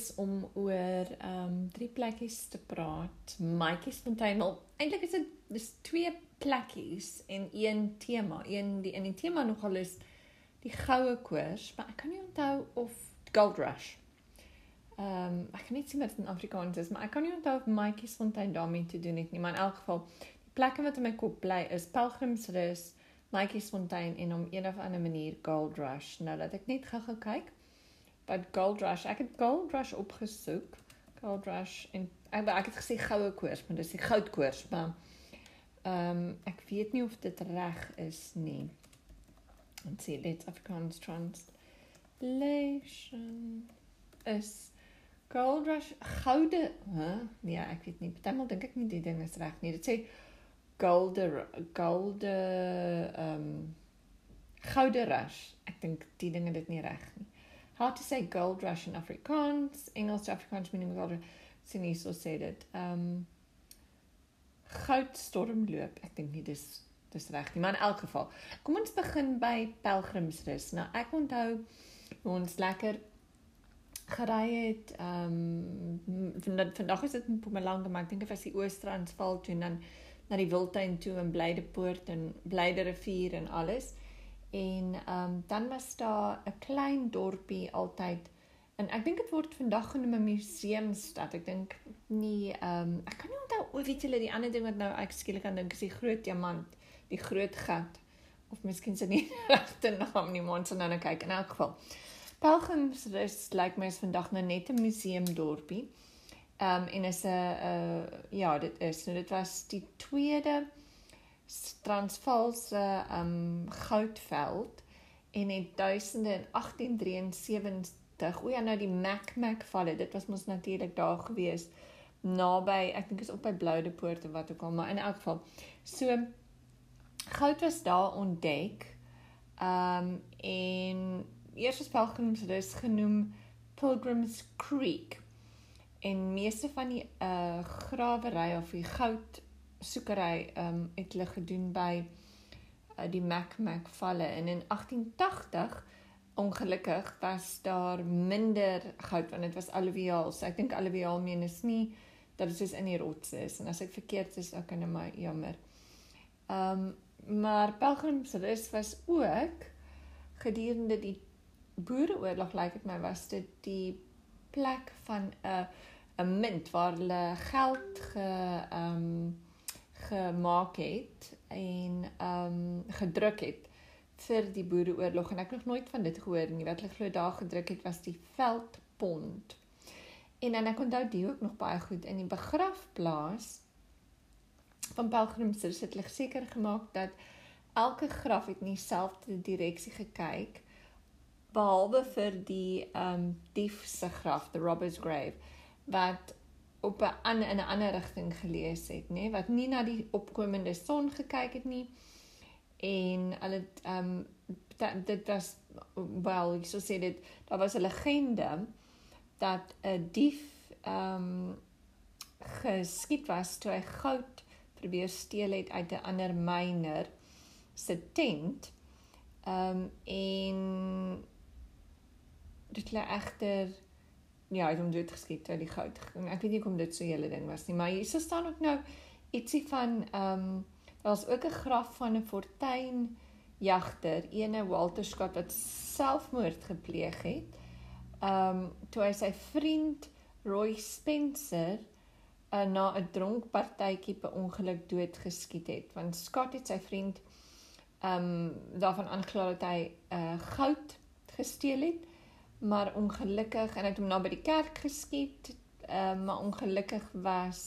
is om oor ehm um, drie plekkies te praat. Maatjiesfontein. Wel, eintlik is dit dis twee plekkies en een tema. Een die in die tema nogal is die goue koors, maar ek kan nie onthou of Gold Rush. Ehm um, ek kan net sien wat in Afrikaans is, maar ek kan nie onthou of Maatjiesfontein daarmee te doen het nie, maar in elk geval die plekke wat in my kop bly is Pelgrimsrus, Maatjiesfontein en om een of ander manier Gold Rush. Nou laat ek net gou-gou kyk wat Gold Rush. Ek het Gold Rush opgesoek. Gold Rush en ek ek het gesê goue koors, maar dis die goudkoors, maar ehm um, ek weet nie of dit reg is nie. Let's see, let's Afrikaans translation is Gold Rush goude, hè? Nee, ek weet nie. Partymal dink ek nie die ding is reg nie. Dit sê golde golde ehm um, goude rush. Ek dink die dinge dit nie reg nie how to say gold rush in Afrikaans, Engels Afrikaans meaning gold rush. Sien hier so sê dit. Ehm um, goudstormloop. Ek dink nie dis dis reg nie, maar in elk geval. Kom ons begin by pelgrimsrus. Nou ek onthou ons lekker gery het ehm um, vandag is dit in Mpumalanga, maar ek dink dit was die Oos-Transvaal toe en dan na die Wildtuin toe en Blydepoort en Blyde rivier en alles. En ehm um, dan was daar 'n klein dorpie altyd en ek dink dit word vandag genoem 'n museumstad. Ek dink nie ehm um, ek kan nie onthou of weet julle die ander ding wat nou ek skielik aan dink is die groot diamant, die groot gat of miskien se nie regte naam nie, maar ons nou nou kyk in elk geval. Pelgrimsrus lyk like my is vandag nou net 'n museumdorpie. Ehm um, en is 'n uh, ja, dit is nou dit was die tweede Transvaalse um goudveld en het duisende in 1873 o ja nou die Macmac valle dit was mos natuurlik daar gewees naby ek dink is op by Bloudepoort of wat ook al maar in elk geval so goud was daar ontdek um en eers was pelgrims rus genoem Pilgrims Creek en meeste van die uh grawery of die goud soekery um het hulle gedoen by uh, die Macmac valle en in 1880 ongelukkig was daar minder goud want dit was alluviaal. So ek dink alluviaal meen is nie dat dit soos in die rots is en as ek verkeerd is ek kan my jammer. Um maar pelgrimsrus was ook gedurende die boereoorlog lyk dit my was dit die plek van 'n 'n mint waar hulle geld ge um gemaak het en ehm um, gedruk het vir die boereoorlog en ek het nog nooit van dit gehoor nie. Wat hulle glo daar gedruk het was die veldpond. En dan ek onthou die ook nog baie goed in die begrafplaas van pelgrims het hulle seker gemaak dat elke graf het in dieselfde direksie gekyk behalwe vir die ehm um, dief se graf, the robber's grave wat op 'n ander in 'n ander rigting gelees het, nê, nee, wat nie na die opkomende son gekyk het nie. En hulle ehm um, dit was wel, ek sou sê dit daar was 'n legende dat 'n dief ehm um, geskiet was toe hy goud probeer steel het uit 'n ander myner se tent. Ehm um, en dit lê egter ja, hy het hom dood geskiet uit die goud. Ek weet nie kom dit so 'n hele ding was nie, maar hier staan ook nou ietsie van ehm um, daar's ook 'n graf van 'n fortuin jagter, ene Walter Scott wat selfmoord gepleeg het. Ehm um, toe hy sy vriend Roy Spencer uh, na 'n dronk partytjie per ongeluk dood geskiet het, want Scott het sy vriend ehm um, daarvan aangekla dat hy uh, goud gesteel het maar ongelukkig en hy het hom na by die kerk geskiet. Ehm uh, maar ongelukkig was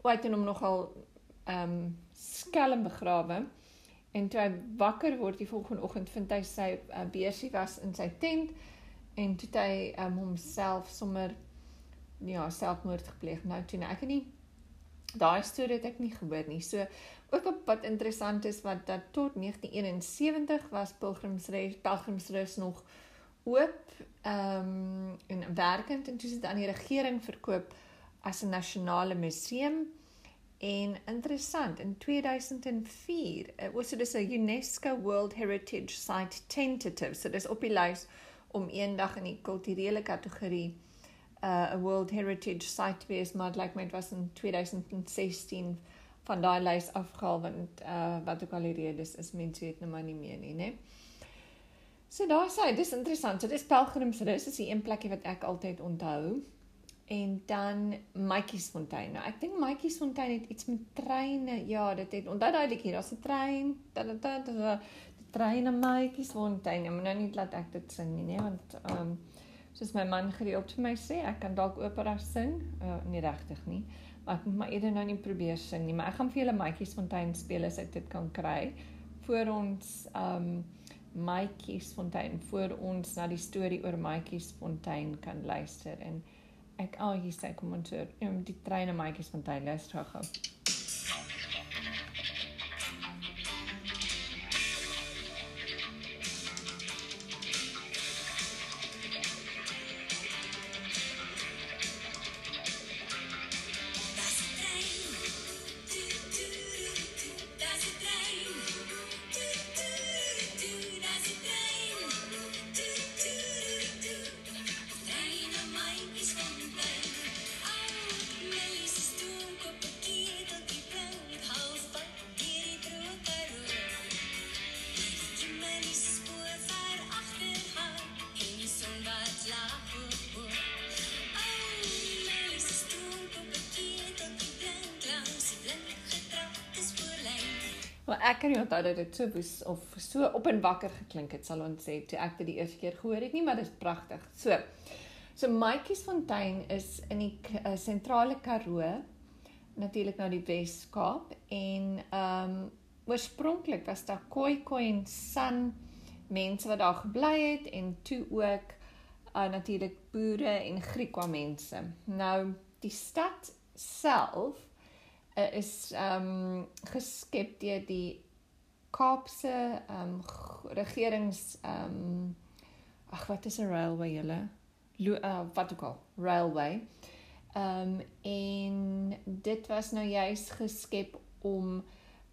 o, hy het hom nogal ehm um, skelm begrawe. En toe hy wakker word die volgende oggend vind hy sy uh, beursie was in sy tent en toe hy um, homself sommer ja, selfmoord gepleeg. Nou toe nou, ek nie daai storie het ek nie gehoor nie. So ook op wat interessant is wat dat tot 1971 was Pilgrimsreis Pilgrimsreis nog oop ehm um, en werkend en toe is dit aan die regering verkoop as 'n nasionale museum en interessant in 2004 uh, was dit 'n UNESCO World Heritage Site tentative so dis op die lys om eendag in die kulturele kategorie 'n uh, World Heritage Site wees, maar lyk my was in 2016 van daai lys afgehaal want uh wat ook al die redes is, mense weet nou maar nie meer nie, né? So daar sê, dis interessant. So dis Pelgrimsrus is die een plekkie wat ek altyd onthou. En dan Matjiesfontein. Nou, ek dink Matjiesfontein het iets met treine. Ja, dit het onthou daai liedjie, daar's 'n trein. Da da da da. Die trein na Matjiesfontein. Maar nou nie laat ek dit sing nie, nee, want ehm um, soos my man gereeld vir my sê, ek kan dalk opera sing. Uh, nie regtig nie. Maar ek moet maar eerder nou nie probeer sing nie, maar ek gaan vir julle Matjiesfontein speel as ek dit kan kry voor ons ehm um, Matjiesfontein voor ons na die storie oor Matjiesfontein kan luister en ek al hier sê kom ons hoor um, die treine maatjies van Tyler terug gou. Ek kan nie onthou dat dit so was of so op en wakker geklink het sal ons sê toe ek dit die eerste keer gehoor het nie maar dit is pragtig. So. So Matjiesfontein is in die uh, sentrale Karoo natuurlik nou die Wes-Kaap en ehm um, oorspronklik was daar Khoi Khoi en San mense wat daar gebly het en toe ook uh, natuurlik boere en Griekwa mense. Nou die stad self uh, is ehm um, geskep deur die Kaapse ehm um, regerings ehm um, ag wat is 'n railway julle? Uh, wat ook al, railway. Ehm um, en dit was nou juis geskep om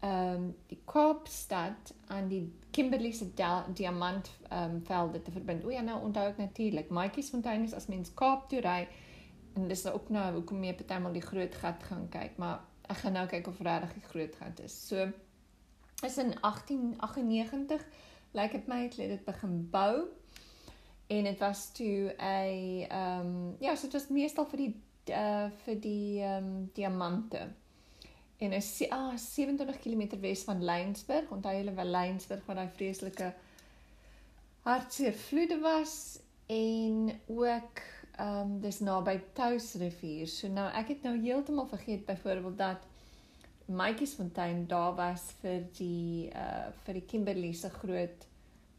ehm um, die Kaapstad aan die Kimberley se diamant ehm um, velde te verbind. O ja, nou onthou ek natuurlik. Matjiesfontein is as mens Kaap toe ry en dis ook nou hoekom jy partymal die groot gat gaan kyk, maar ek gaan nou kyk of regtig die groot gat is. So is in 1898 lyk dit my het dit begin bou en dit was toe 'n ehm um, ja, so dit was meestal vir die uh, vir die ehm um, diamante. En is ah 27 km wes van Lensburg. Onthou julle wel Lensburg waar daai vreeslike hartseer vloede was en ook ehm um, dis naby Tous rivier. So nou ek het nou heeltemal vergeet byvoorbeeld dat Matjiesfontein daar was vir die uh vir die Kimberley se groot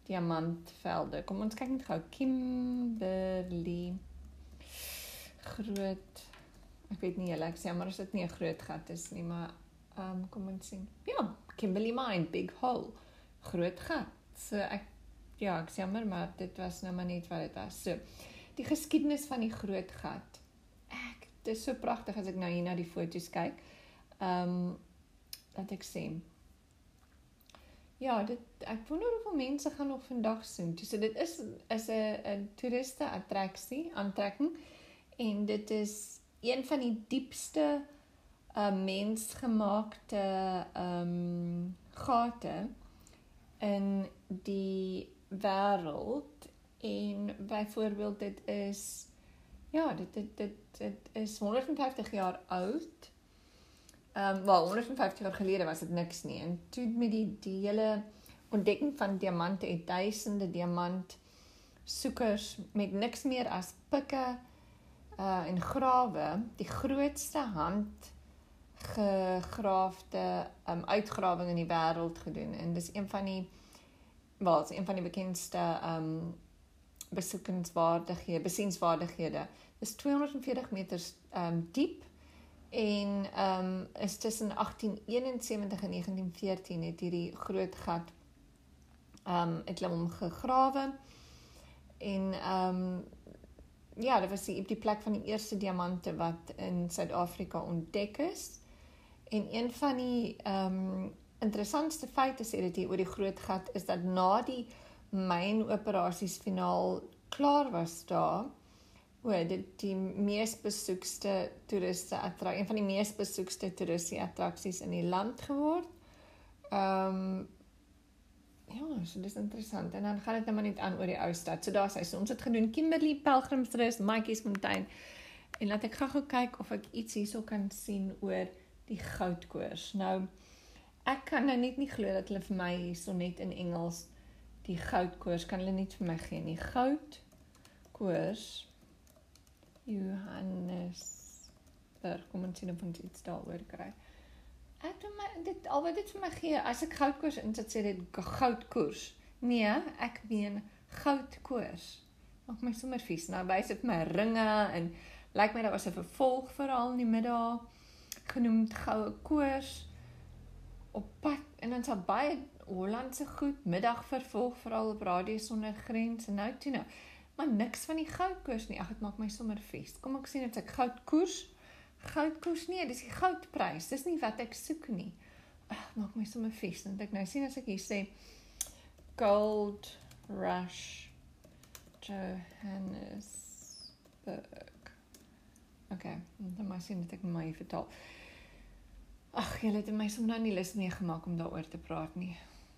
diamantvelde. Kom ons kyk net gou Kimberley groot ek weet nie julle ek sê maar as dit nie 'n groot gat is nie, maar ehm um, kom ons sien. Ja, Kimberley mine, big hole. Groot gat. So ek ja, ek sê maar dit was nou maar net wat dit was. So die geskiedenis van die groot gat. Ek dit is so pragtig as ek nou hier na die foto's kyk. Ehm um, dat ek sê. Ja, dit ek wonder hoeveel mense gaan nog vandag sien. Dis dit is is 'n 'n toeriste attraksie, aantrekking en dit is een van die diepste uh mensgemaakte ehm um, gate in die wêreld en byvoorbeeld dit is ja, dit dit dit, dit is 150 jaar oud. Ehm um, wel 150 jaar gelede was dit niks nie. En toe met die die hele ontdekking van diamante en duisende diamant soekers met niks meer as pikke uh en grawe, die grootste hand gegraafde um uitgrawing in die wêreld gedoen. En dis een van die wel, is een van die bekendste um besoekenswaardighede, besienswaardighede. Dis 240 meter um diep en ehm um, is tussen 1871 en 1914 het hierdie groot gat ehm um, het hulle hom gegrawe en ehm um, ja, dit was die, die plek van die eerste diamante wat in Suid-Afrika ontdek is. En een van die ehm um, interessantste feite sê dit oor die groot gat is dat na die myn operasies finaal klaar was daar O, dit die mees besoekte toeriste attraksie, een van die mees besoekte toeriste attraksies in die land geword. Ehm um, ja, so dis interessant. En dan gaan dit nou maar net aan oor die ou stad. So daar's hy. So ons het gedoen Kimberley Pelgrimsrus, Matjies Fontein. En laat ek gou-gou kyk of ek iets hierso kan sien oor die goudkoors. Nou ek kan nou net nie glo dat hulle vir my hierso net in Engels die goudkoors kan hulle nie vir my gee nie. Goudkoors Johannes Berg, kom ons sien of ons iets daaroor kry. Ek doen my dit al wat dit vir my gee as ek goudkoors insit sê dit goudkoors. Nee, ek meen goudkoors. Maak my sommer vies. Nou wys dit my ringe en lyk my daar was 'n vervolg verhaal in die middag genoemd Goue Koors op pad en dan sal baie Hollandse goed middag vervolg veral op Radio Sonder Grense nou toe nou. Maar niks van die goudkoers nie. Ag dit maak my sommer vies. Kom ek sien dit ek goudkoers goudkoers nee dis die goudprys. Dis nie wat ek soek nie. Ag maak my sommer vies. Want ek nou sien as ek hier sê gold rush Johannesburg. Okay, dan maar sien dit ek my vertaal. Ag, julle het my sommer nou nie lus meer gemaak om daaroor te praat nie.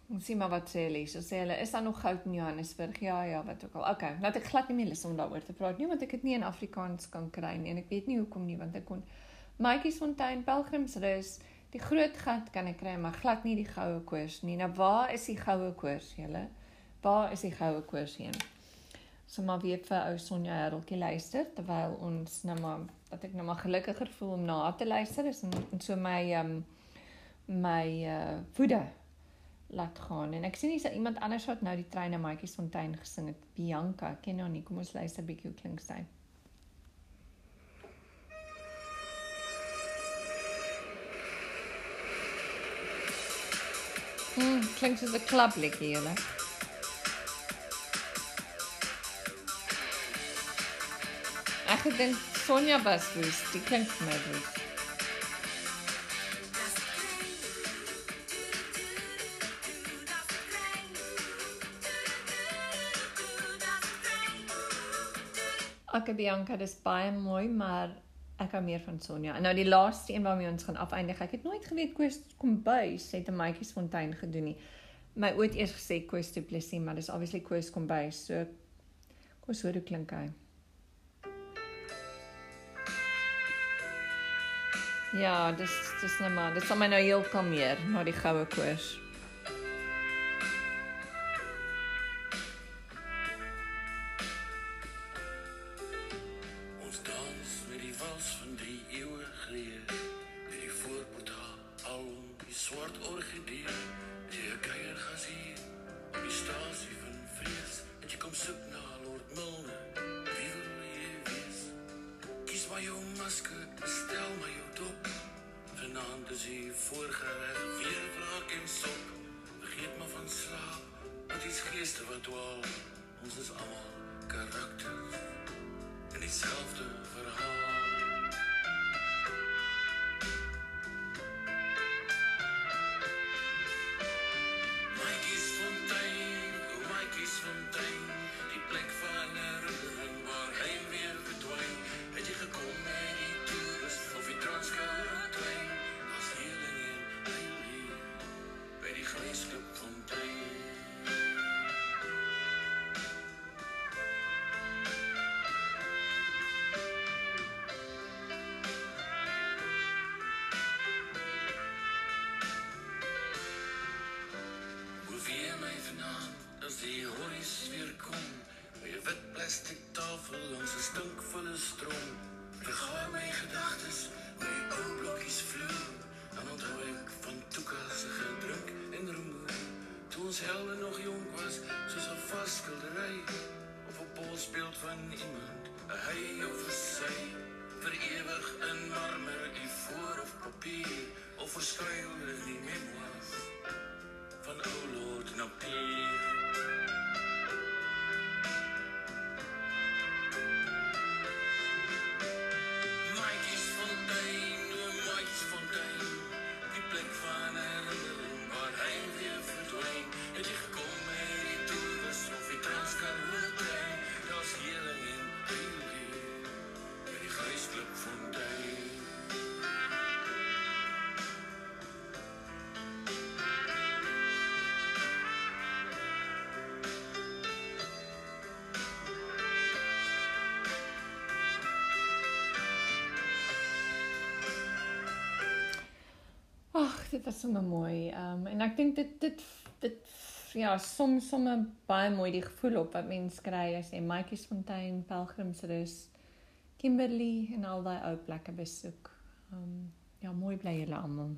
Ons sien maar wat sê hulle. So sê hulle, is daar nog goud in Johannesburg? Ja, ja, wat ook al. Okay, laat ek glad nie meer lus om daaroor te praat nie, want ek het nie in Afrikaans kan kry nie en ek weet nie hoekom nie, want ek kon Maatjiesfontein Pelgrimsrus, die groot gat kan ek kry, maar glad nie die goue koers nie. Nou waar is die goue koers, julle? Waar is die goue koers heen? So maar weer vir ou Sonja Hereltjie luister terwyl ons nou maar dat ek nou maar gelukkiger voel om na te luister is en, en so my um my uh woede laat gaan en ek sien hier's iemand anders wat nou die treine maatjies fontein gesing het Bianca ken nou nie kom ons luister bietjie hoe klink sy Hmm, klink soos 'n klapliedjie, julle. Ek dink Sonja was woes. Die klink vir my woes. Ek Bianca, dis baie mooi, maar ek hou meer van Sonja. En nou die laaste een waarmee ons gaan afeindig. Ek het nooit geweet Koos kom buis het 'n Matjiesfontein gedoen nie. My ooit eers gesê Koos Du Plessis, maar dis obviously Koos kom buis. So Koos hoor hoe klink hy? Ja, dis dis net maar, dit sal my nou heel kalmeer na die goue koers. Is jy voorgereg, weer wraak en sop. Vergeet maar van slaap, want dis geeste wat dwaal. Ons is almal karakters in dieselfde verhaal. Plastiek tafel langs 'n stinkvolle stroom. Vergaar my gedagtes oor die ou blokkies vloer. Dan onthou ek van Tuka se gedrink en rumoer. Toe ons helde nog jonk was, soos 'n vasskildery Of 'n polsbeeld van iemand, 'n hy of 'n sy Vir ewig in marmer, ivoor of papier. Of verskuil Ag, dit was sommer mooi. Ehm um, en ek dink dit dit dit ja, soms sommer baie mooi die gevoel op wat mense kry as jy Matjiesfontein, Pelgrimsrus, Kimberley en al daai ou plekke besoek. Ehm um, ja, mooi bly julle almal.